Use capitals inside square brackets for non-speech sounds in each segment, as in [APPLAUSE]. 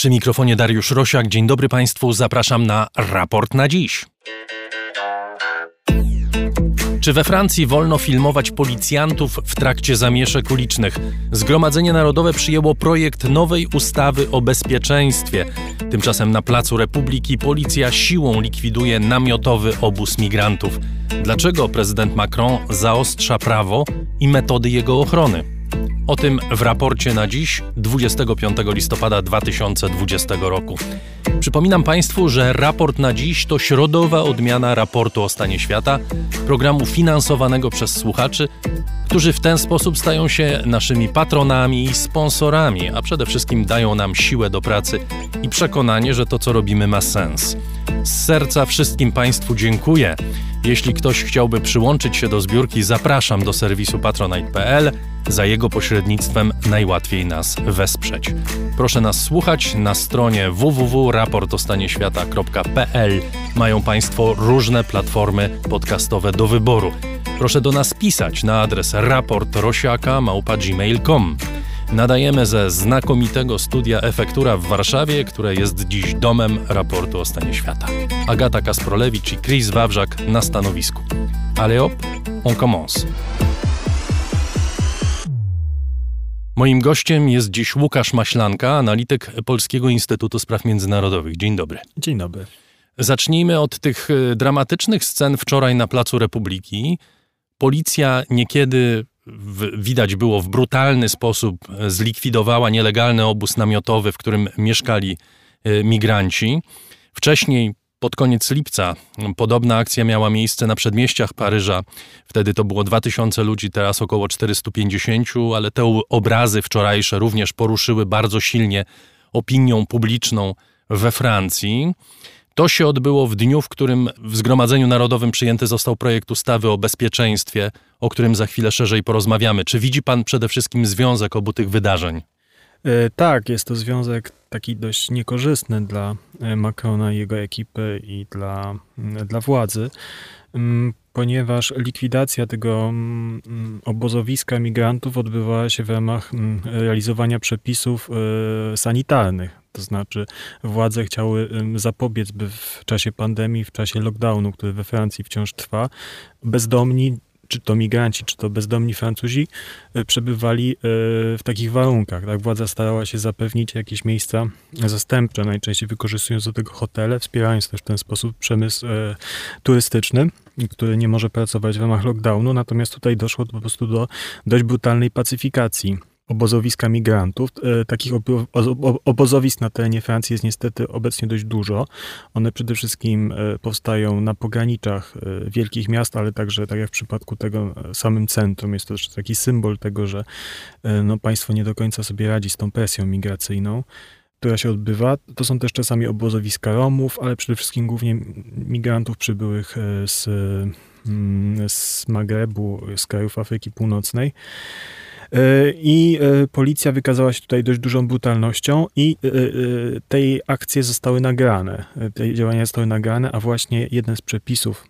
Przy mikrofonie Dariusz Rosiak. Dzień dobry Państwu, zapraszam na raport na dziś. Czy we Francji wolno filmować policjantów w trakcie zamieszek ulicznych? Zgromadzenie Narodowe przyjęło projekt nowej ustawy o bezpieczeństwie. Tymczasem na Placu Republiki policja siłą likwiduje namiotowy obóz migrantów. Dlaczego prezydent Macron zaostrza prawo i metody jego ochrony? O tym w raporcie na dziś, 25 listopada 2020 roku. Przypominam Państwu, że raport na dziś to środowa odmiana raportu o stanie świata, programu finansowanego przez słuchaczy, którzy w ten sposób stają się naszymi patronami i sponsorami, a przede wszystkim dają nam siłę do pracy i przekonanie, że to, co robimy, ma sens. Z serca wszystkim Państwu dziękuję. Jeśli ktoś chciałby przyłączyć się do zbiórki, zapraszam do serwisu patronite.pl. Za jego pośrednictwem najłatwiej nas wesprzeć. Proszę nas słuchać na stronie www.raportostanieświata.pl. Mają Państwo różne platformy podcastowe do wyboru. Proszę do nas pisać na adres raportrosiaka.gmail.com. Nadajemy ze znakomitego studia Efektura w Warszawie, które jest dziś domem raportu o stanie świata. Agata Kasprolewicz i Chris Wawrzak na stanowisku. Ale on commence. Moim gościem jest dziś Łukasz Maślanka, analityk Polskiego Instytutu Spraw Międzynarodowych. Dzień dobry. Dzień dobry. Zacznijmy od tych e, dramatycznych scen wczoraj na Placu Republiki. Policja niekiedy w, widać było w brutalny sposób e, zlikwidowała nielegalny obóz namiotowy, w którym mieszkali e, migranci. Wcześniej, pod koniec lipca, podobna akcja miała miejsce na przedmieściach Paryża. Wtedy to było 2000 ludzi, teraz około 450, ale te obrazy wczorajsze również poruszyły bardzo silnie opinią publiczną we Francji. To się odbyło w dniu, w którym w Zgromadzeniu Narodowym przyjęty został projekt ustawy o bezpieczeństwie, o którym za chwilę szerzej porozmawiamy. Czy widzi pan przede wszystkim związek obu tych wydarzeń? E, tak, jest to związek taki dość niekorzystny dla e, Macrona i jego ekipy i dla, dla władzy, ponieważ likwidacja tego obozowiska migrantów odbywała się w ramach realizowania przepisów e, sanitarnych. To znaczy, władze chciały zapobiec, by w czasie pandemii, w czasie lockdownu, który we Francji wciąż trwa, bezdomni czy to migranci, czy to bezdomni Francuzi, e, przebywali e, w takich warunkach. Tak? Władza starała się zapewnić jakieś miejsca zastępcze, najczęściej wykorzystując do tego hotele, wspierając też w ten sposób przemysł e, turystyczny który nie może pracować w ramach lockdownu, natomiast tutaj doszło po prostu do dość brutalnej pacyfikacji obozowiska migrantów. E, takich obozowisk na terenie Francji jest niestety obecnie dość dużo. One przede wszystkim e, powstają na pograniczach e, wielkich miast, ale także, tak jak w przypadku tego samym centrum, jest to też taki symbol tego, że no, państwo nie do końca sobie radzi z tą presją migracyjną która się odbywa. To są też czasami obozowiska Romów, ale przede wszystkim głównie migrantów przybyłych z, mm, z Magrebu, z krajów Afryki Północnej. E, I e, policja wykazała się tutaj dość dużą brutalnością i e, te akcje zostały nagrane. Te działania zostały nagrane, a właśnie jeden z przepisów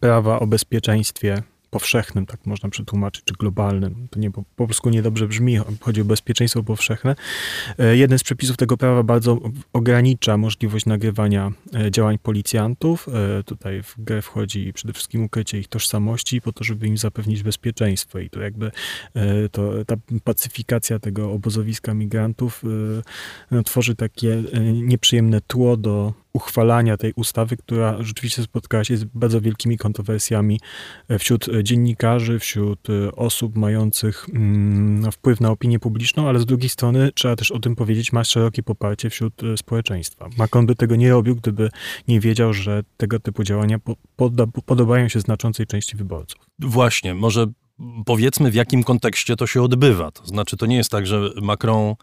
prawa o bezpieczeństwie powszechnym, tak można przetłumaczyć, czy globalnym. To nie, po, po polsku niedobrze brzmi, chodzi o bezpieczeństwo powszechne. E, jeden z przepisów tego prawa bardzo ogranicza możliwość nagrywania e, działań policjantów. E, tutaj w grę wchodzi przede wszystkim ukrycie ich tożsamości po to, żeby im zapewnić bezpieczeństwo. I to jakby to, ta pacyfikacja tego obozowiska migrantów no, tworzy takie nieprzyjemne tło do uchwalania tej ustawy, która rzeczywiście spotkała się z bardzo wielkimi kontrowersjami e, wśród e, dziennikarzy, wśród e, osób mających mm, wpływ na opinię publiczną, ale z drugiej strony, trzeba też o tym powiedzieć, ma szerokie poparcie wśród społeczeństwa. Macron by tego nie robił, gdyby nie wiedział, że tego typu działania podobają się znaczącej części wyborców. Właśnie, może powiedzmy w jakim kontekście to się odbywa. To znaczy, to nie jest tak, że Macron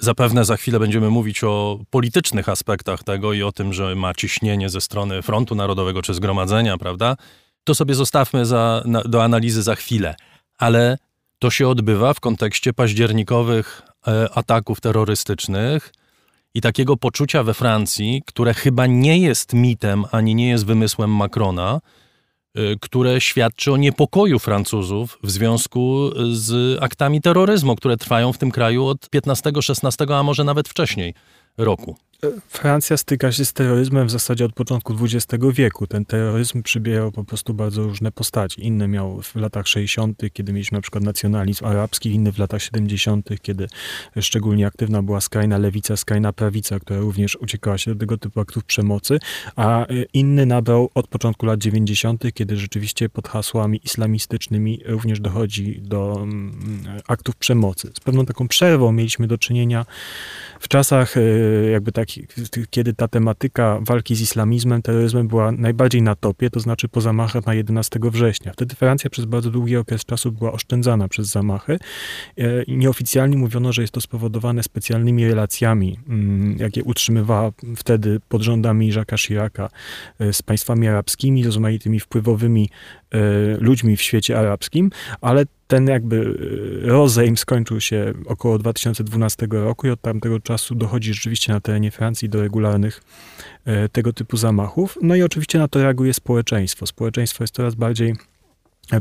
zapewne za chwilę będziemy mówić o politycznych aspektach tego i o tym, że ma ciśnienie ze strony Frontu Narodowego czy Zgromadzenia, prawda? To sobie zostawmy za, na, do analizy za chwilę. Ale to się odbywa w kontekście październikowych e, ataków terrorystycznych i takiego poczucia we Francji, które chyba nie jest mitem ani nie jest wymysłem Macrona, które świadczy o niepokoju Francuzów w związku z aktami terroryzmu, które trwają w tym kraju od 15, 16, a może nawet wcześniej roku. Francja styka się z terroryzmem w zasadzie od początku XX wieku. Ten terroryzm przybierał po prostu bardzo różne postaci. Inne miał w latach 60., kiedy mieliśmy na przykład nacjonalizm arabski, inny w latach 70., kiedy szczególnie aktywna była skrajna lewica, skrajna prawica, która również uciekała się do tego typu aktów przemocy, a e, inny nabrał od początku lat 90., kiedy rzeczywiście pod hasłami islamistycznymi również dochodzi do mm, aktów przemocy. Z pewną taką przerwą mieliśmy do czynienia w czasach e, jakby tak, kiedy ta tematyka walki z islamizmem, terroryzmem była najbardziej na topie, to znaczy po zamachach na 11 września. Wtedy Francja przez bardzo długi okres czasu była oszczędzana przez zamachy e, nieoficjalnie mówiono, że jest to spowodowane specjalnymi relacjami, mm, jakie utrzymywała wtedy pod rządami Jacques'a Chiraca e, z państwami arabskimi, rozmaitymi wpływowymi ludźmi w świecie arabskim, ale ten jakby y, rozejm skończył się około 2012 roku i od tamtego czasu dochodzi rzeczywiście na terenie Francji do regularnych y, tego typu zamachów. No i oczywiście na to reaguje społeczeństwo. Społeczeństwo jest coraz bardziej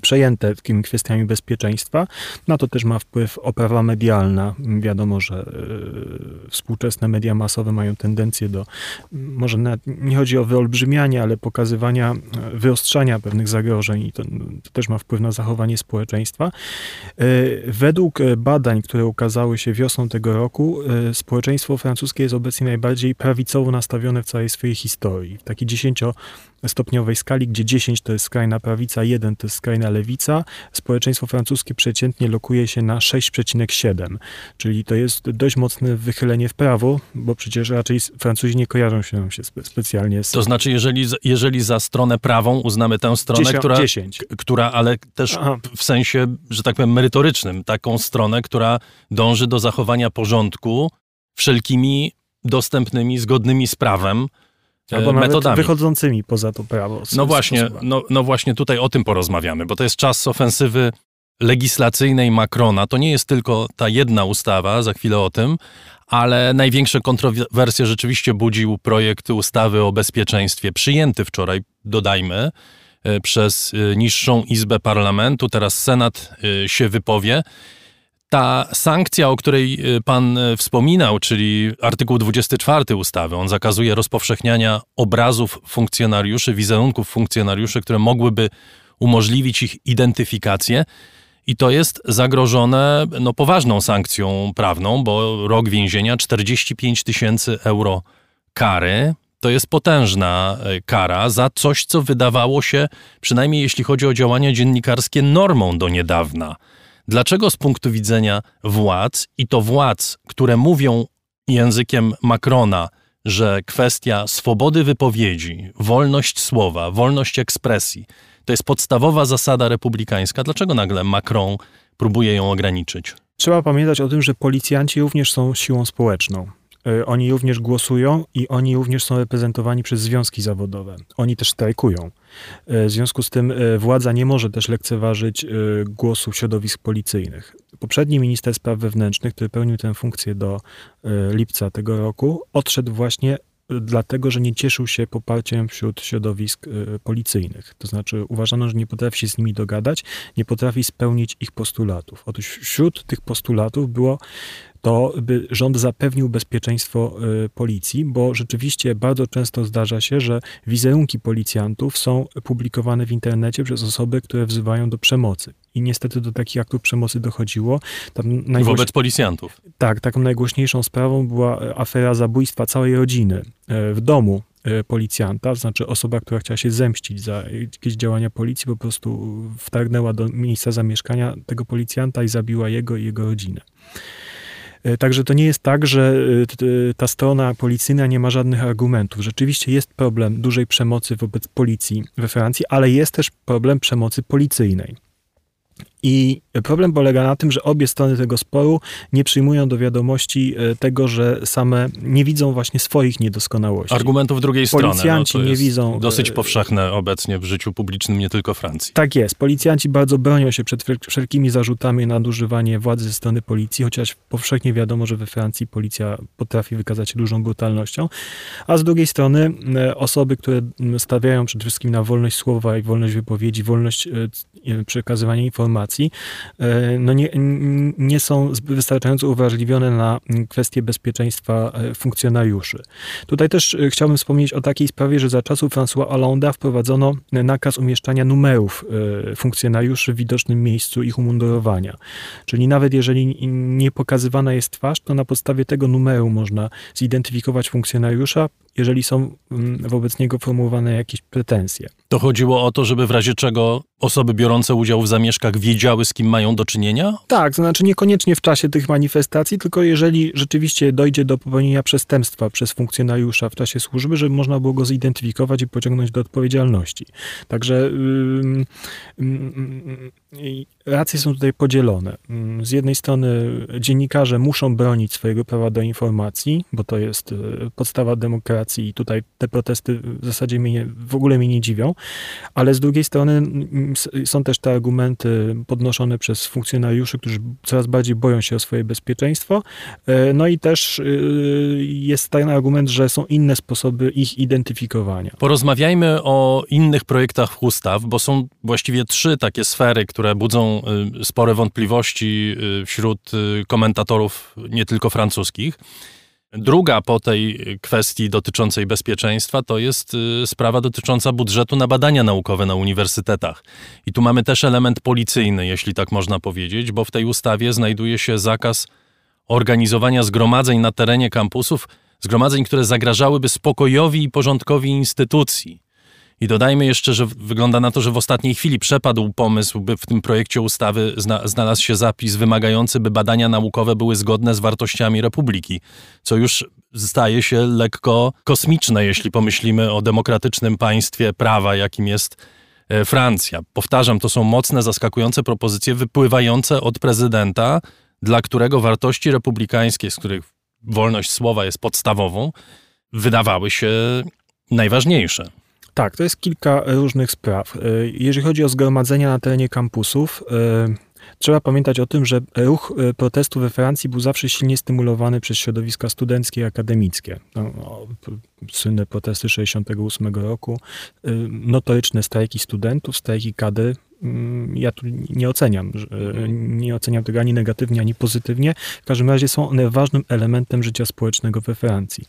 przejęte takimi kwestiami bezpieczeństwa. Na to też ma wpływ oprawa medialna. Wiadomo, że y, współczesne media masowe mają tendencję do, może nie chodzi o wyolbrzymianie, ale pokazywania, e, wyostrzania pewnych zagrożeń i to, to też ma wpływ na zachowanie społeczeństwa. Y, według e, badań, które ukazały się wiosną tego roku, społeczeństwo francuskie jest obecnie najbardziej prawicowo nastawione w całej swojej historii. W takiej dziesięciostopniowej skali, gdzie 10 to jest skrajna prawica, 1 to jest skrajna skrajna lewica, społeczeństwo francuskie przeciętnie lokuje się na 6,7, czyli to jest dość mocne wychylenie w prawo, bo przecież raczej Francuzi nie kojarzą się się spe specjalnie z... To znaczy, jeżeli, jeżeli za stronę prawą uznamy tę stronę, 10, która, 10. która, ale też Aha. w sensie, że tak powiem, merytorycznym, taką stronę, która dąży do zachowania porządku wszelkimi dostępnymi, zgodnymi z prawem, Albo metodami. wychodzącymi poza to prawo. No właśnie, no, no właśnie tutaj o tym porozmawiamy, bo to jest czas ofensywy legislacyjnej Macrona. To nie jest tylko ta jedna ustawa, za chwilę o tym, ale największe kontrowersje rzeczywiście budził projekt ustawy o bezpieczeństwie, przyjęty wczoraj, dodajmy, e, przez e, niższą izbę parlamentu. Teraz Senat e, się wypowie. Ta sankcja, o której y, pan y, wspominał, czyli artykuł 24 ustawy, on zakazuje rozpowszechniania obrazów funkcjonariuszy, wizerunków funkcjonariuszy, które mogłyby umożliwić ich identyfikację. I to jest zagrożone no, poważną sankcją prawną, bo rok więzienia 45 tysięcy euro kary. To jest potężna y, kara za coś, co wydawało się, przynajmniej jeśli chodzi o działania dziennikarskie, normą do niedawna. Dlaczego z punktu widzenia władz, i to władz, które mówią językiem Macrona, że kwestia swobody wypowiedzi, wolność słowa, wolność ekspresji to jest podstawowa zasada republikańska, dlaczego nagle Macron próbuje ją ograniczyć? Trzeba pamiętać o tym, że policjanci również są siłą społeczną. E, oni również głosują i oni również są reprezentowani przez związki zawodowe. Oni też strajkują. E, w związku z tym e, władza nie może też lekceważyć głosu środowisk policyjnych. Poprzedni minister spraw wewnętrznych, który pełnił tę funkcję do lipca tego roku, odszedł właśnie dlatego, że nie cieszył się poparciem wśród środowisk policyjnych. To znaczy uważano, że nie potrafi się z nimi dogadać, nie potrafi spełnić ich postulatów. Otóż wśród tych postulatów było to by rząd zapewnił bezpieczeństwo y, policji, bo rzeczywiście bardzo często zdarza się, że wizerunki policjantów są publikowane w internecie przez osoby, które wzywają do przemocy. I niestety do takich aktów przemocy dochodziło. Najgłoś... Wobec policjantów. Tak, taką najgłośniejszą sprawą była e, afera zabójstwa całej rodziny e, w domu e, policjanta, to znaczy osoba, która chciała się zemścić za jakieś działania policji, po prostu wtargnęła do miejsca zamieszkania tego policjanta i zabiła jego i jego rodzinę. E, także to nie jest tak, że e, ta strona policyjna nie ma żadnych argumentów. Rzeczywiście jest problem dużej przemocy wobec policji we Francji, ale jest też problem przemocy policyjnej. I problem polega na tym, że obie strony tego sporu nie przyjmują do wiadomości e, tego, że same nie widzą właśnie swoich niedoskonałości. Argumentów drugiej strony. Policjanci no, nie widzą. Dosyć e, powszechne obecnie w życiu publicznym, nie tylko Francji. Tak jest. Policjanci bardzo bronią się przed wszelkimi zarzutami nadużywanie władzy ze strony policji, chociaż powszechnie wiadomo, że we Francji policja potrafi wykazać się dużą brutalnością. A z drugiej strony e, osoby, które stawiają przede wszystkim na wolność słowa i wolność wypowiedzi, wolność przekazywania informacji, e, no nie, nie są wystarczająco uwrażliwione na kwestie bezpieczeństwa e, funkcjonariuszy. Tutaj też e, chciałbym wspomnieć o takiej sprawie, że za czasów François Hollande'a wprowadzono nakaz umieszczania numerów funkcjonariuszy w widocznym miejscu ich umundurowania. Czyli nawet jeżeli nie pokazywana jest twarz, to na podstawie tego numeru można zidentyfikować funkcjonariusza, jeżeli są wobec niego formułowane jakieś pretensje. To chodziło o to, żeby w razie czego osoby biorące udział w zamieszkach wiedziały, z kim mają do czynienia? Tak, to znaczy niekoniecznie w czasie tych manifestacji, tylko jeżeli rzeczywiście dojdzie do popełnienia przestępstwa przez funkcjonariusza w czasie służby, żeby można było go zidentyfikować i pociągnąć do odpowiedzialności. Także yy, yy, racje są tutaj podzielone. Z jednej strony dziennikarze muszą bronić swojego prawa do informacji, bo to jest y, podstawa demokracji i tutaj te protesty w zasadzie mnie nie, w ogóle mnie nie dziwią, ale z drugiej strony są też te argumenty podnoszone przez funkcjonariuszy, którzy coraz bardziej boją się o swoje bezpieczeństwo. E, no i też y, jest ten argument, że są inne sposoby ich identyfikowania. Porozmawiajmy o innych projektach ustaw, bo są właściwie trzy takie sfery, które budzą y, spore wątpliwości y, wśród komentatorów nie tylko francuskich. Druga po tej kwestii dotyczącej bezpieczeństwa to jest y, sprawa dotycząca budżetu na badania naukowe na uniwersytetach. I tu mamy też element policyjny, jeśli tak można powiedzieć, bo w tej ustawie znajduje się zakaz organizowania zgromadzeń na terenie kampusów, zgromadzeń, które zagrażałyby spokojowi i porządkowi instytucji. I dodajmy jeszcze, że wygląda na to, że w ostatniej chwili przepadł pomysł, by w tym projekcie ustawy zna, znalazł się zapis wymagający, by badania naukowe były zgodne z wartościami Republiki, co już staje się lekko kosmiczne, jeśli pomyślimy o demokratycznym państwie prawa, jakim jest e, Francja. Powtarzam, to są mocne, zaskakujące propozycje wypływające od prezydenta, dla którego wartości republikańskie, z których wolność słowa jest podstawową, wydawały się najważniejsze. Tak, to jest kilka różnych spraw. E, jeżeli chodzi o zgromadzenia na terenie kampusów, e, trzeba pamiętać o tym, że ruch e, protestu we Francji był zawsze silnie stymulowany przez środowiska studenckie i akademickie. No, no słynne protesty 68 roku, notoryczne strajki studentów, strajki kadry ja tu nie oceniam, nie oceniam tego ani negatywnie, ani pozytywnie. W każdym razie są one ważnym elementem życia społecznego we Francji.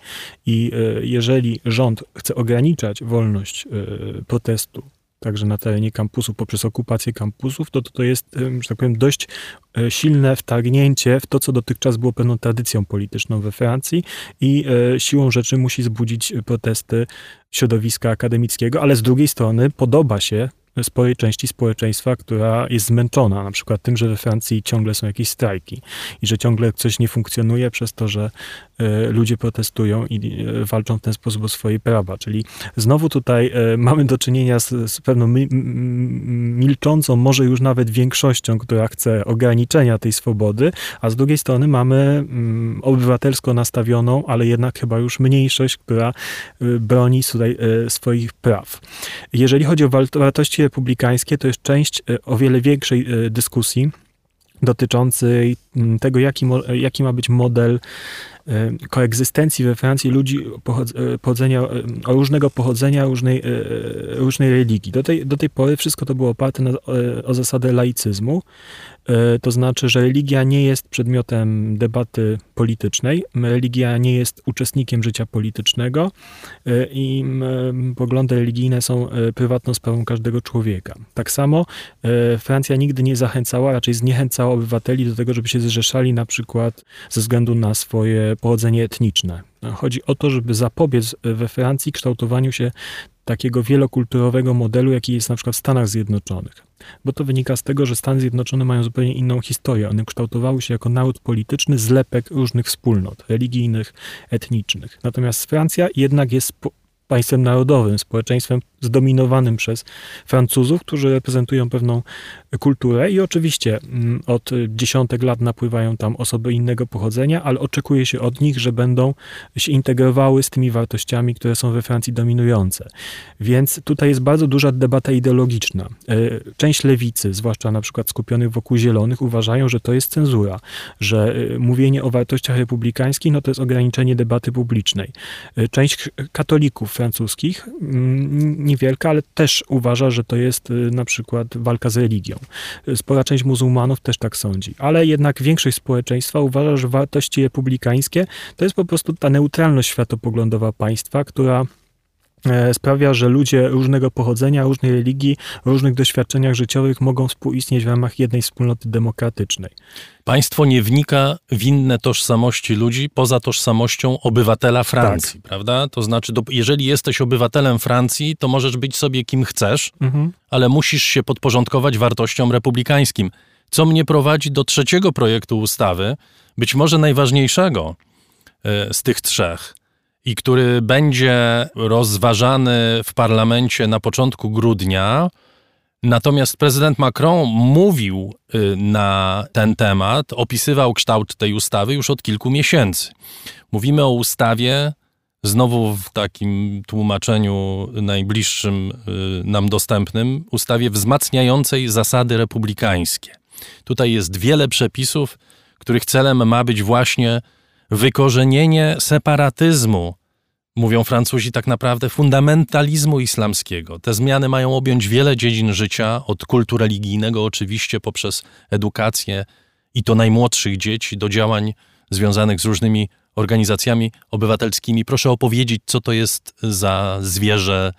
I e, jeżeli rząd chce ograniczać wolność e, protestu, także na terenie kampusu poprzez okupację kampusów, to, to jest, e, że tak powiem, dość silne wtargnięcie w to, co dotychczas było pewną tradycją polityczną we Francji i siłą rzeczy musi zbudzić protesty środowiska akademickiego, ale z drugiej strony podoba się sporej części społeczeństwa, która jest zmęczona, na przykład tym, że we Francji ciągle są jakieś strajki i że ciągle coś nie funkcjonuje przez to, że e, ludzie protestują i e, walczą w ten sposób o swoje prawa. Czyli znowu tutaj e, mamy do czynienia z, z pewną milczącą, może już nawet większością, która chce ograniczenia tej swobody, a z drugiej strony mamy mm, obywatelsko nastawioną, ale jednak chyba już mniejszość, która broni tutaj swoich praw. Jeżeli chodzi o wartości republikańskie to jest część e, o wiele większej e, dyskusji dotyczącej tego, jaki, jaki ma być model e, koegzystencji we Francji ludzi pochodzenia, różnego pochodzenia, różnej, różnej religii. Do tej, do tej pory wszystko to było oparte na, o zasadę laicyzmu, E, to znaczy, że religia nie jest przedmiotem debaty politycznej, religia nie jest uczestnikiem życia politycznego e, i poglądy religijne są e, prywatną sprawą każdego człowieka. Tak samo Francja nigdy nie zachęcała, raczej zniechęcała obywateli do tego, żeby się zrzeszali na przykład ze względu na swoje pochodzenie etniczne. Chodzi o to, żeby zapobiec we Francji kształtowaniu się takiego wielokulturowego modelu, jaki jest na przykład w Stanach Zjednoczonych. Bo to wynika z tego, że Stany Zjednoczone mają zupełnie inną historię. One kształtowały się jako naród polityczny, zlepek różnych wspólnot religijnych, etnicznych. Natomiast Francja jednak jest państwem narodowym, społeczeństwem zdominowanym przez Francuzów, którzy reprezentują pewną kulturę i oczywiście mm, od dziesiątek lat napływają tam osoby innego pochodzenia, ale oczekuje się od nich, że będą się integrowały z tymi wartościami, które są we Francji dominujące. Więc tutaj jest bardzo duża debata ideologiczna. E, część lewicy, zwłaszcza na przykład skupionych wokół zielonych, uważają, że to jest cenzura, że e, mówienie o wartościach republikańskich no to jest ograniczenie debaty publicznej. E, część katolików francuskich, mm, niewielka, ale też uważa, że to jest na przykład walka z religią. Spora część muzułmanów też tak sądzi, ale jednak większość społeczeństwa uważa, że wartości republikańskie to jest po prostu ta neutralność światopoglądowa państwa, która sprawia, że ludzie różnego pochodzenia, różnej religii, różnych doświadczeniach życiowych mogą współistnieć w ramach jednej wspólnoty demokratycznej. Państwo nie wnika w inne tożsamości ludzi poza tożsamością obywatela Francji, tak. prawda? To znaczy, jeżeli jesteś obywatelem Francji, to możesz być sobie kim chcesz, mhm. ale musisz się podporządkować wartościom republikańskim. Co mnie prowadzi do trzeciego projektu ustawy, być może najważniejszego e, z tych trzech i który będzie rozważany w parlamencie na początku grudnia. Natomiast prezydent Macron mówił y, na ten temat, opisywał kształt tej ustawy już od kilku miesięcy. Mówimy o ustawie, znowu w takim tłumaczeniu najbliższym y, nam dostępnym, ustawie wzmacniającej zasady republikańskie. Tutaj jest wiele przepisów, których celem ma być właśnie wykorzenienie separatyzmu, mówią Francuzi tak naprawdę fundamentalizmu islamskiego. Te zmiany mają objąć wiele dziedzin życia, od kultu religijnego oczywiście poprzez edukację i to najmłodszych dzieci do działań związanych z różnymi organizacjami obywatelskimi. Proszę opowiedzieć, co to jest za zwierzę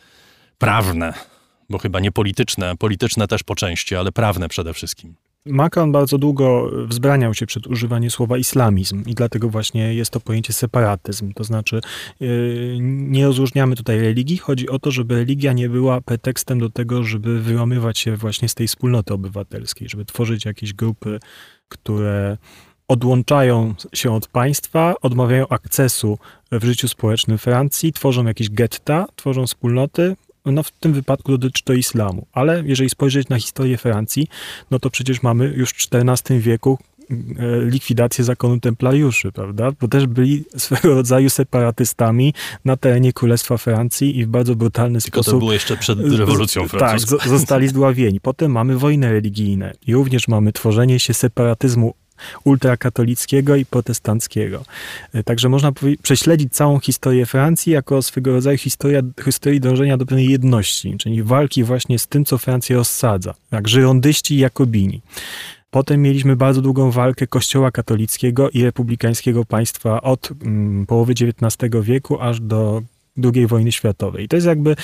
prawne, bo chyba nie polityczne, polityczne też po części, ale prawne przede wszystkim. Macron bardzo długo wzbraniał się przed używaniem słowa islamizm i dlatego właśnie jest to pojęcie separatyzm. To znaczy yy, nie rozróżniamy tutaj religii. Chodzi o to, żeby religia nie była pretekstem do tego, żeby wyłamywać się właśnie z tej wspólnoty obywatelskiej, żeby tworzyć jakieś grupy, które odłączają się od państwa, odmawiają akcesu w życiu społecznym Francji, tworzą jakieś getta, tworzą wspólnoty, no w tym wypadku dotyczy to islamu. Ale jeżeli spojrzeć na historię Francji, no to przecież mamy już w XIV wieku e, likwidację zakonu templariuszy, prawda? Bo też byli [LAUGHS] swego rodzaju separatystami na terenie Królestwa Francji i w bardzo brutalny Tylko sposób... to było jeszcze przed rewolucją francuską. Tak, zostali [LAUGHS] zdławieni. Potem mamy wojny religijne i również mamy tworzenie się separatyzmu ultrakatolickiego i protestanckiego. E, także można prześledzić całą historię Francji jako swego rodzaju historia, historii dążenia do pewnej jedności, czyli walki właśnie z tym, co Francja rozsadza, jak żyrondyści i jakobini. Potem mieliśmy bardzo długą walkę Kościoła katolickiego i republikańskiego państwa od mm, połowy XIX wieku aż do II wojny światowej. I to jest jakby e,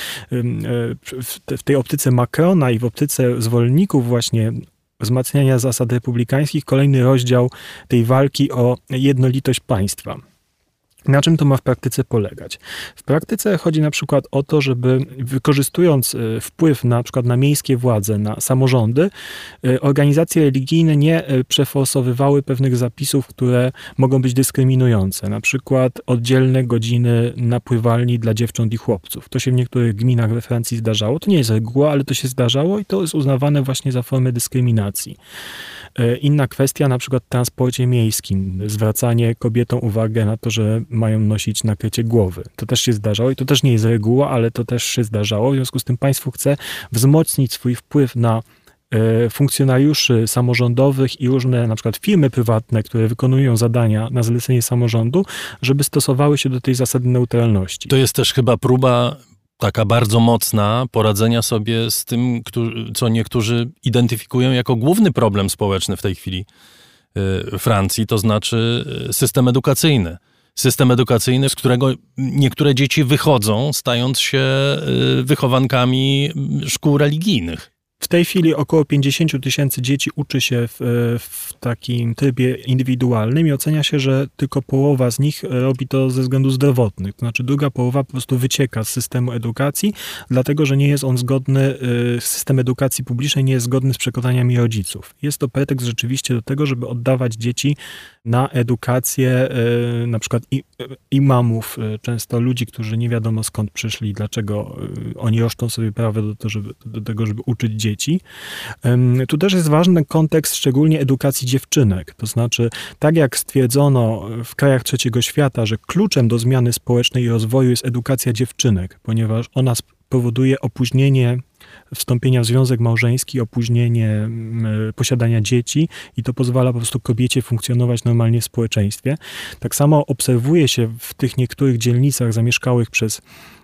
w tej optyce Macrona i w optyce zwolenników właśnie wzmacniania zasad republikańskich, kolejny rozdział tej walki o jednolitość państwa. Na czym to ma w praktyce polegać? W praktyce chodzi na przykład o to, żeby wykorzystując e, wpływ na, przykład na miejskie władze, na samorządy, e, organizacje religijne nie e, przeforsowywały pewnych zapisów, które mogą być dyskryminujące. Na przykład oddzielne godziny napływalni dla dziewcząt i chłopców. To się w niektórych gminach we Francji zdarzało. To nie jest reguła, ale to się zdarzało i to jest uznawane właśnie za formę dyskryminacji. Inna kwestia, na przykład w transporcie miejskim, zwracanie kobietom uwagę na to, że mają nosić nakrycie głowy. To też się zdarzało i to też nie jest reguła, ale to też się zdarzało. W związku z tym państwo chce wzmocnić swój wpływ na e, funkcjonariuszy samorządowych i różne na przykład firmy prywatne, które wykonują zadania na zlecenie samorządu, żeby stosowały się do tej zasady neutralności. To jest też chyba próba taka bardzo mocna poradzenia sobie z tym, co niektórzy identyfikują jako główny problem społeczny w tej chwili e, Francji, to znaczy e, system edukacyjny system edukacyjny, z którego niektóre dzieci wychodzą, stając się y, wychowankami szkół religijnych. W tej chwili około 50 tysięcy dzieci uczy się w, w, takim trybie indywidualnym i ocenia się, że tylko połowa z nich robi to ze względów zdrowotnych. To znaczy druga połowa po prostu wycieka z systemu edukacji, dlatego że nie jest on zgodny, y, system edukacji publicznej nie jest zgodny z przekonaniami rodziców. Jest to pretekst rzeczywiście do tego, żeby oddawać dzieci na edukację y, na przykład imamów, y, często ludzi, którzy nie wiadomo skąd przyszli, dlaczego oni roszczą sobie prawo do, to, żeby, do tego, żeby uczyć dzieci. Tu też jest ważny kontekst szczególnie edukacji dziewczynek. To znaczy, tak jak stwierdzono w krajach trzeciego świata, że kluczem do zmiany społecznej i rozwoju jest edukacja dziewczynek, ponieważ ona powoduje opóźnienie wstąpienia w związek małżeński, opóźnienie posiadania dzieci i to pozwala po prostu kobiecie funkcjonować normalnie w społeczeństwie. Tak samo obserwuje się w tych niektórych dzielnicach zamieszkałych przez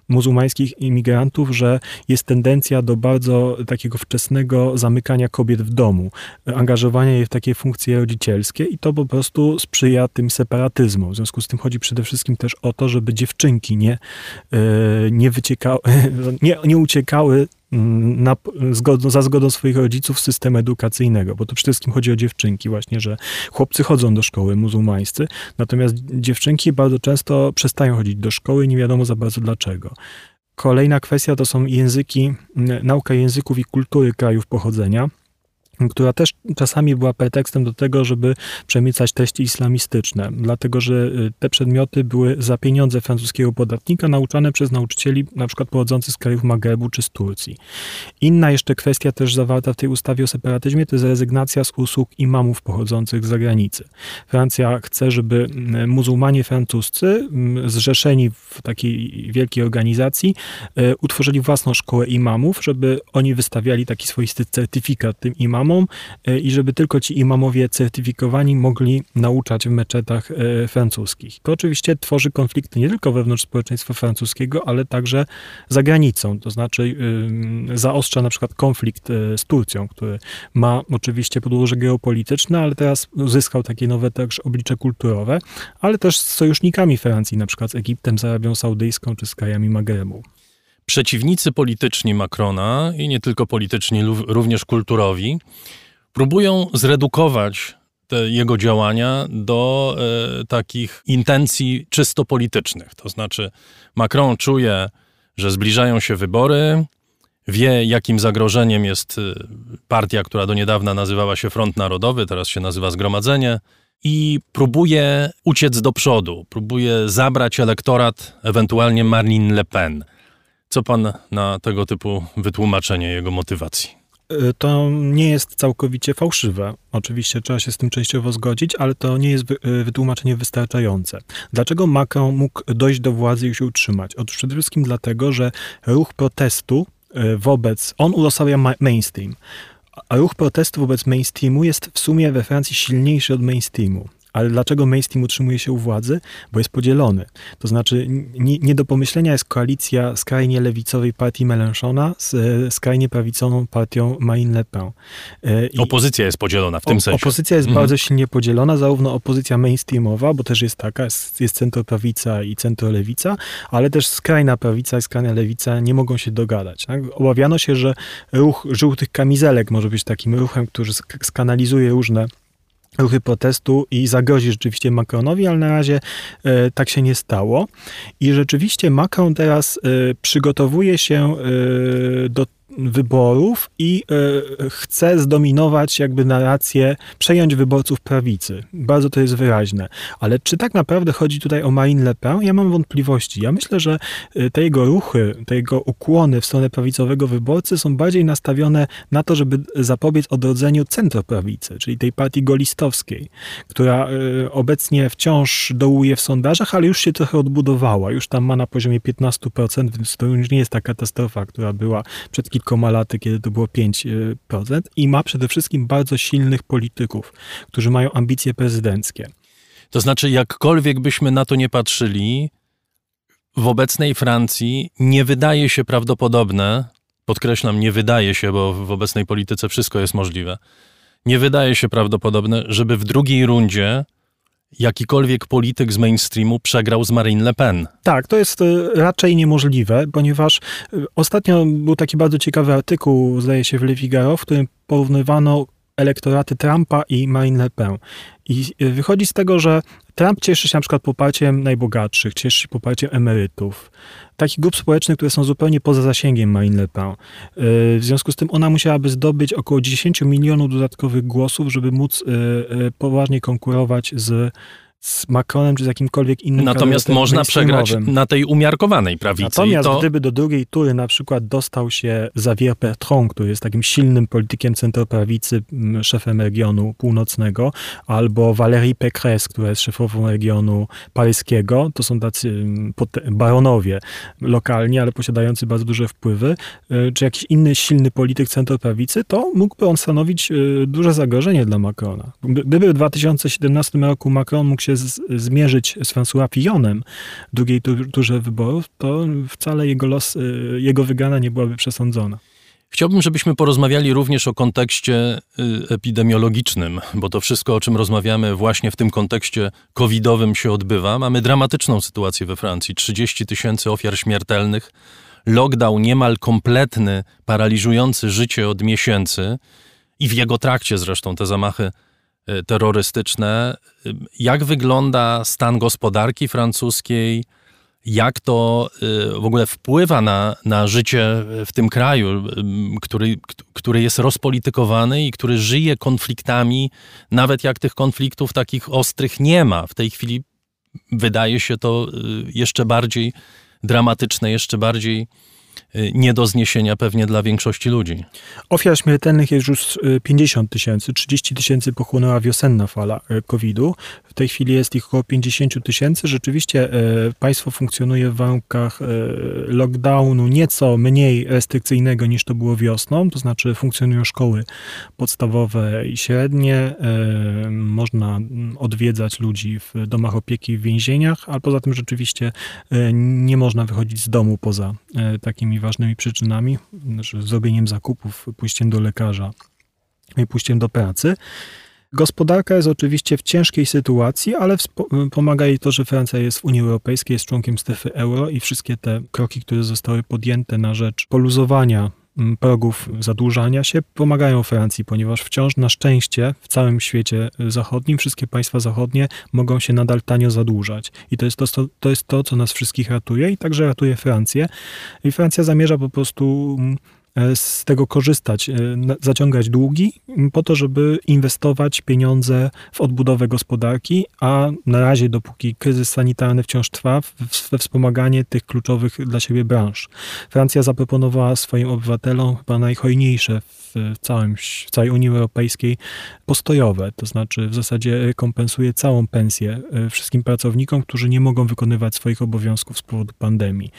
muzułmańskich imigrantów, że jest tendencja do bardzo takiego wczesnego zamykania kobiet w domu, angażowania je w takie funkcje rodzicielskie i to po prostu sprzyja tym separatyzmom. W związku z tym chodzi przede wszystkim też o to, żeby dziewczynki nie, e, nie wyciekały, [LAUGHS] nie, nie uciekały na, zgodą, za zgodą swoich rodziców systemu edukacyjnego, bo to przede wszystkim chodzi o dziewczynki właśnie, że chłopcy chodzą do szkoły muzułmańscy, natomiast dziewczynki bardzo często przestają chodzić do szkoły nie wiadomo za bardzo dlaczego. Kolejna kwestia to są języki, nauka języków i kultury krajów pochodzenia która też czasami była pretekstem do tego, żeby przemycać treści islamistyczne, dlatego że y, te przedmioty były za pieniądze francuskiego podatnika nauczane przez nauczycieli na przykład pochodzących z krajów Magrebu czy z Turcji. Inna jeszcze kwestia też zawarta w tej ustawie o separatyzmie to jest rezygnacja z usług imamów pochodzących z zagranicy. Francja chce, żeby mm, muzułmanie francuscy mm, zrzeszeni w takiej wielkiej organizacji y, utworzyli własną szkołę imamów, żeby oni wystawiali taki swoisty certyfikat tym imamom, imamom e, i żeby tylko ci imamowie certyfikowani mogli nauczać w meczetach e, francuskich. To oczywiście tworzy konflikty nie tylko wewnątrz społeczeństwa francuskiego, ale także za granicą. To znaczy zaostrza na przykład konflikt e, z Turcją, który ma oczywiście podłoże geopolityczne, ale teraz uzyskał takie nowe też oblicze kulturowe, ale też z sojusznikami Francji, na przykład z Egiptem, z Arabią Saudyjską czy z krajami Magrebu. Przeciwnicy polityczni Macrona i nie tylko polityczni, również kulturowi, próbują zredukować te jego działania do e, takich intencji czysto politycznych. To znaczy, Macron czuje, że zbliżają się wybory, wie, jakim zagrożeniem jest e, partia, która do niedawna nazywała się Front Narodowy, teraz się nazywa Zgromadzenie, i próbuje uciec do przodu, próbuje zabrać elektorat ewentualnie Marine Le Pen. Co pan na tego typu wytłumaczenie jego motywacji? Y, to nie jest całkowicie fałszywe. Oczywiście trzeba się z tym częściowo zgodzić, ale to nie jest y, wytłumaczenie wystarczające. Dlaczego Macron mógł dojść do władzy i się utrzymać? Otóż przede wszystkim dlatego, że ruch protestu y, wobec, on uosabia mainstream, a ruch protestu wobec mainstreamu jest w sumie we Francji silniejszy od mainstreamu. Ale dlaczego mainstream utrzymuje się u władzy? Bo jest podzielony. To znaczy, nie, nie do pomyślenia jest koalicja skrajnie lewicowej partii Mélenchona z e, skrajnie prawicową partią Marine Le Pen. E, opozycja jest podzielona w tym o, sensie. Opozycja jest mhm. bardzo silnie podzielona, zarówno opozycja mainstreamowa, bo też jest taka, jest, jest centroprawica i centrolewica, ale też skrajna prawica i skrajna lewica nie mogą się dogadać. Tak? Obawiano się, że ruch żółtych kamizelek może być takim ruchem, który skanalizuje różne ruchy protestu i zagrozi rzeczywiście Macronowi, ale na razie e, tak się nie stało. I rzeczywiście Macron teraz e, przygotowuje się e, do wyborów i y, chce zdominować jakby narrację, przejąć wyborców prawicy. Bardzo to jest wyraźne. Ale czy tak naprawdę chodzi tutaj o Marine Le Pen? Ja mam wątpliwości. Ja myślę, że e, te jego ruchy, te jego ukłony w stronę prawicowego wyborcy są bardziej nastawione na to, żeby zapobiec odrodzeniu centroprawicy, czyli tej partii golistowskiej, która y, obecnie wciąż dołuje w sondażach, ale już się trochę odbudowała. Już tam ma na poziomie 15%, więc to już nie jest ta katastrofa, która była przed kilkoma kilkoma laty, kiedy to było 5% i ma przede wszystkim bardzo silnych polityków, którzy mają ambicje prezydenckie. To znaczy, jakkolwiek byśmy na to nie patrzyli, w obecnej Francji nie wydaje się prawdopodobne, podkreślam, nie wydaje się, bo w obecnej polityce wszystko jest możliwe, nie wydaje się prawdopodobne, żeby w drugiej rundzie jakikolwiek polityk z mainstreamu przegrał z Marine Le Pen. Tak, to jest raczej niemożliwe, ponieważ ostatnio był taki bardzo ciekawy artykuł, zdaje się w Le Figaro, w którym porównywano elektoraty Trumpa i Marine Le Pen. I wychodzi z tego, że Trump cieszy się na przykład poparciem najbogatszych, cieszy się poparciem emerytów, takich grup społecznych, które są zupełnie poza zasięgiem Marine Le Pen. Y, w związku z tym ona musiałaby zdobyć około 10 milionów dodatkowych głosów, żeby móc y, poważnie konkurować z z Macronem czy z jakimkolwiek innym Natomiast można przegrać na tej umiarkowanej prawicy. Natomiast to... gdyby do drugiej tury na przykład dostał się Xavier Bertrand, który jest takim silnym politykiem centroprawicy, szefem regionu północnego, albo Valérie Pécresse, która jest szefową regionu paryskiego, to są tacy baronowie lokalni, ale posiadający bardzo duże wpływy, y, czy jakiś inny silny polityk centroprawicy, to mógłby on stanowić y, duże zagrożenie dla Macrona. Gdyby w 2017 roku Macron mógł się się z, zmierzyć z François Fillonem w drugiej turze wyborów, to wcale jego los, y, jego wygrana nie byłaby przesądzona. Chciałbym, żebyśmy porozmawiali również o kontekście y, epidemiologicznym, bo to wszystko, o czym rozmawiamy, właśnie w tym kontekście covidowym się odbywa. Mamy dramatyczną sytuację we Francji: 30 tysięcy ofiar śmiertelnych, lockdown niemal kompletny, paraliżujący życie od miesięcy i w jego trakcie zresztą te zamachy terrorystyczne. Y, jak wygląda stan gospodarki francuskiej? Jak to y, w ogóle wpływa na, na życie w tym kraju, który, który jest rozpolitykowany i który żyje konfliktami, nawet jak tych konfliktów takich ostrych nie ma. W tej chwili wydaje się to jeszcze bardziej dramatyczne, jeszcze bardziej Y, nie do zniesienia pewnie dla większości ludzi. Ofiar śmiertelnych jest już 50 y, tysięcy, 30 tysięcy pochłonęła wiosenna fala y, COVID-u. W tej chwili jest ich około 50 tysięcy. Rzeczywiście państwo funkcjonuje w warunkach lockdownu nieco mniej restrykcyjnego niż to było wiosną, to znaczy funkcjonują szkoły podstawowe i średnie. Można mm, odwiedzać ludzi w domach opieki w więzieniach, ale poza tym rzeczywiście nie można wychodzić z domu poza takimi ważnymi przyczynami, znaczy zrobieniem zakupów, pójściem do lekarza i pójściem do pracy. Gospodarka jest oczywiście w ciężkiej sytuacji, ale pomaga jej to, że Francja jest w Unii Europejskiej, jest członkiem strefy euro i wszystkie te kroki, które zostały podjęte na rzecz poluzowania progów zadłużania się pomagają Francji, ponieważ wciąż na szczęście w całym świecie zachodnim wszystkie państwa zachodnie mogą się nadal tanio zadłużać. I to jest to, to, jest to co nas wszystkich ratuje i także ratuje Francję. I Francja zamierza po prostu z tego korzystać, e, zaciągać długi po to, żeby inwestować pieniądze w odbudowę gospodarki, a na razie, dopóki kryzys sanitarny wciąż trwa, we wspomaganie tych kluczowych dla siebie branż. Francja zaproponowała swoim obywatelom chyba najhojniejsze w, całym, w całej Unii Europejskiej postojowe, to znaczy w zasadzie rekompensuje całą pensję e, wszystkim pracownikom, którzy nie mogą wykonywać swoich obowiązków z powodu pandemii.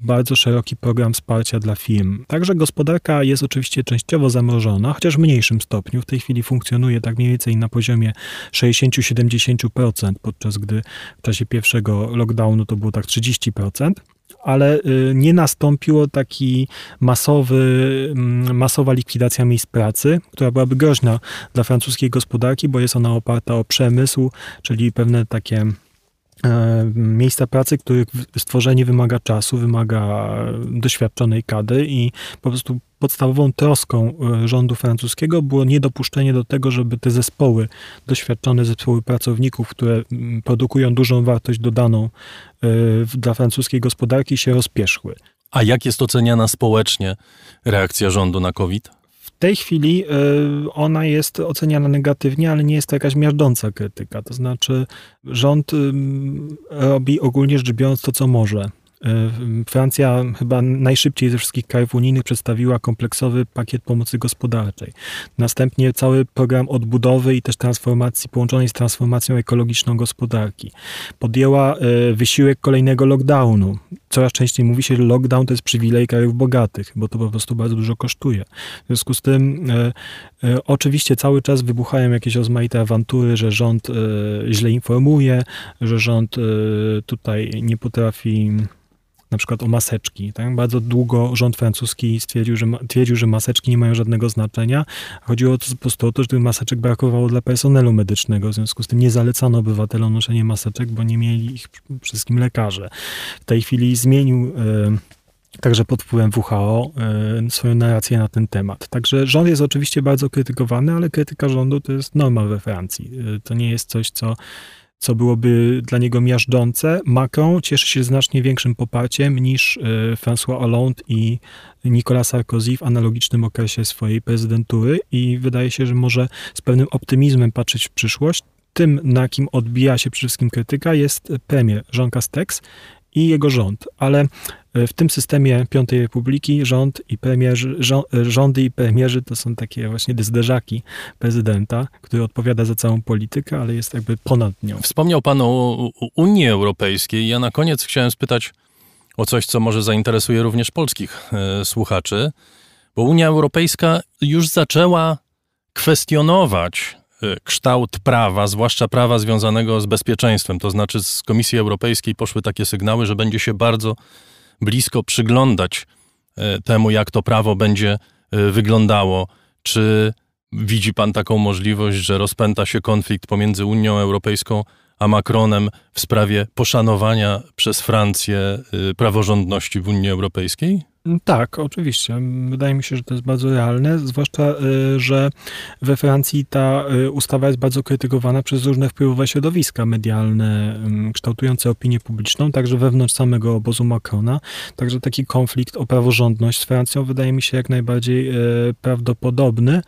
Bardzo szeroki program wsparcia dla firm. Także gospodarka jest oczywiście częściowo zamrożona, chociaż w mniejszym stopniu. W tej chwili funkcjonuje tak mniej więcej na poziomie 60-70%, podczas gdy w czasie pierwszego lockdownu to było tak 30% ale y, nie nastąpiło taki masowy, mm, masowa likwidacja miejsc pracy, która byłaby groźna dla francuskiej gospodarki, bo jest ona oparta o przemysł, czyli pewne takie miejsca pracy, których stworzenie wymaga czasu, wymaga doświadczonej kadry i po prostu podstawową troską e, rządu francuskiego było niedopuszczenie do tego, żeby te zespoły, doświadczone zespoły pracowników, które produkują dużą wartość dodaną e, dla francuskiej gospodarki, się rozpieszły. A jak jest oceniana społecznie reakcja rządu na COVID? Tej chwili e, ona jest oceniana negatywnie, ale nie jest to jakaś miażdżąca krytyka. To znaczy, rząd robi ogólnie rzecz biorąc to, co może. E, Francja chyba najszybciej ze wszystkich krajów unijnych przedstawiła kompleksowy pakiet pomocy gospodarczej. Następnie cały program odbudowy i też transformacji połączonej z transformacją ekologiczną gospodarki. Podjęła e, wysiłek kolejnego lockdownu. Coraz częściej mówi się, że lockdown to jest przywilej krajów bogatych, bo to po prostu bardzo dużo kosztuje. W związku z tym e, oczywiście cały czas wybuchają jakieś rozmaite awantury, że rząd źle informuje, że rząd tutaj nie potrafi na przykład o maseczki. Tak? Bardzo długo rząd francuski stwierdził, że, twierdził, że maseczki nie mają żadnego znaczenia. Chodziło po prostu o to, że tych maseczek brakowało dla personelu medycznego, w związku z tym nie zalecano obywatelom noszenie maseczek, bo nie mieli ich wszystkim lekarze. W tej chwili zmienił także pod wpływem WHO, swoją narrację na ten temat. Także rząd jest oczywiście bardzo krytykowany, ale krytyka rządu to jest norma we Francji. To nie jest coś, co co byłoby dla niego miażdżące. Macron cieszy się znacznie większym poparciem niż e, François Hollande i Nicolas Sarkozy w analogicznym okresie swojej prezydentury i wydaje się, że może z pewnym optymizmem patrzeć w przyszłość. Tym, na kim odbija się przede wszystkim krytyka, jest premier Jean Castex i jego rząd. Ale e, w tym systemie Piątej Republiki rząd i premierzy, e, rządy i premierzy to są takie właśnie zderzaki prezydenta, który odpowiada za całą politykę, ale jest jakby ponad nią. Wspomniał Pan o Unii Europejskiej. Ja na koniec chciałem spytać o coś, co może zainteresuje również polskich e, słuchaczy, bo Unia Europejska już zaczęła kwestionować kształt prawa, zwłaszcza prawa związanego z bezpieczeństwem. To znaczy z Komisji Europejskiej poszły takie sygnały, że będzie się bardzo blisko przyglądać y, temu, jak to prawo będzie y, wyglądało. Czy widzi pan taką możliwość, że rozpęta się konflikt pomiędzy Unią Europejską a Macronem w sprawie poszanowania przez Francję praworządności w Unii Europejskiej? Tak, oczywiście. Wydaje mi się, że to jest bardzo realne, zwłaszcza, y, że we Francji ta y, ustawa jest bardzo krytykowana przez różne wpływowe środowiska medialne, kształtujące opinię publiczną, także wewnątrz samego obozu Macrona. Także taki konflikt o praworządność z Francją wydaje mi się jak najbardziej y, prawdopodobny.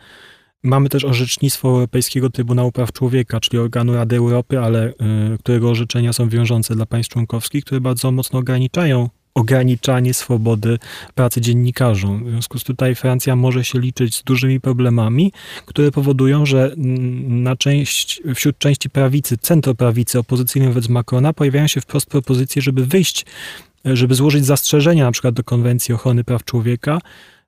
Mamy też orzecznictwo Europejskiego Trybunału Praw Człowieka, czyli organu Rady Europy, ale którego orzeczenia są wiążące dla państw członkowskich, które bardzo mocno ograniczają ograniczanie swobody pracy dziennikarzom. W związku z tutaj Francja może się liczyć z dużymi problemami, które powodują, że na część, wśród części prawicy, centroprawicy opozycyjnej wobec Macrona pojawiają się wprost propozycje, żeby wyjść, żeby złożyć zastrzeżenia na przykład do Konwencji Ochrony Praw Człowieka,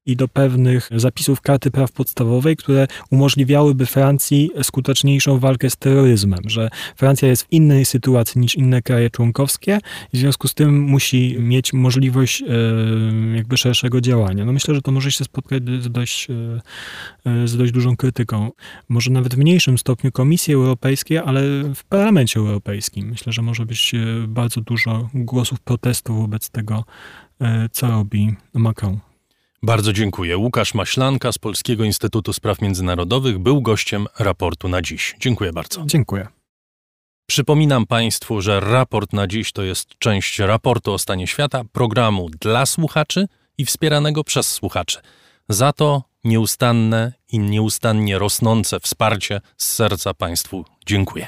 i do pewnych zapisów karty praw podstawowej, które umożliwiałyby Francji skuteczniejszą walkę z terroryzmem, że Francja jest w innej sytuacji niż inne kraje członkowskie i w związku z tym musi mieć możliwość e, jakby szerszego działania. No myślę, że to może się spotkać z dość, e, e, z dość dużą krytyką. Może nawet w mniejszym stopniu Komisji Europejskiej, ale w Parlamencie Europejskim. Myślę, że może być bardzo dużo głosów protestu wobec tego, co robi Macron. Bardzo dziękuję. Łukasz Maślanka z Polskiego Instytutu Spraw Międzynarodowych był gościem raportu na dziś. Dziękuję bardzo. Dziękuję. Przypominam Państwu, że raport na dziś to jest część raportu o stanie świata, programu dla słuchaczy i wspieranego przez słuchaczy. Za to nieustanne i nieustannie rosnące wsparcie z serca Państwu dziękuję.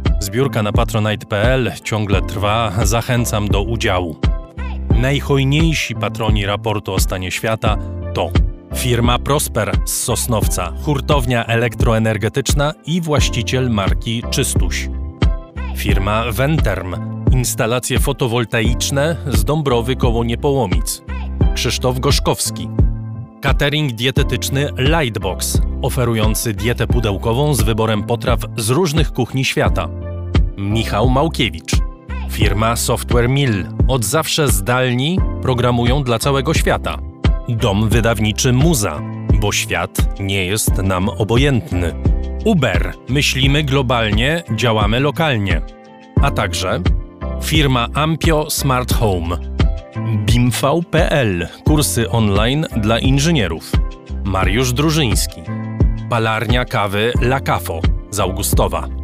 Zbiórka na patronite.pl ciągle trwa, zachęcam do udziału. Najhojniejsi patroni raportu o stanie świata to firma Prosper z Sosnowca, hurtownia elektroenergetyczna i właściciel marki Czystuś. Firma Venterm, instalacje fotowoltaiczne z Dąbrowy koło Niepołomic. Krzysztof Goszkowski, Catering dietetyczny Lightbox, oferujący dietę pudełkową z wyborem potraw z różnych kuchni świata. Michał Małkiewicz. Firma Software Mill. Od zawsze zdalni programują dla całego świata. Dom wydawniczy Muza, bo świat nie jest nam obojętny. Uber. Myślimy globalnie, działamy lokalnie. A także firma Ampio Smart Home. BIMV.pl. Kursy online dla inżynierów. Mariusz Drużyński. Palarnia kawy La Cafo z Augustowa.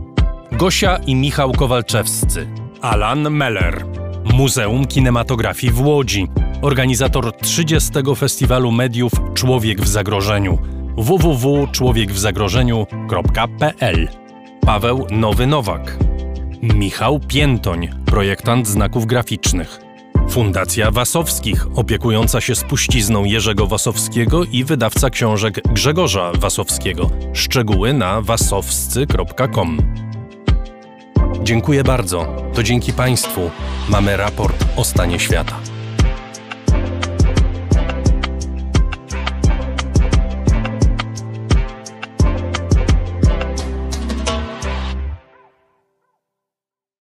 Gosia i Michał Kowalczewscy, Alan Meller, Muzeum Kinematografii w Łodzi, organizator 30. Festiwalu Mediów Człowiek w Zagrożeniu, www.człowiekwzagrożeniu.pl Paweł Nowy Nowak Michał Piętoń, projektant znaków graficznych Fundacja Wasowskich, opiekująca się spuścizną Jerzego Wasowskiego i wydawca książek Grzegorza Wasowskiego. Szczegóły na wasowscy.com. Dziękuję bardzo. To dzięki Państwu mamy raport o stanie świata.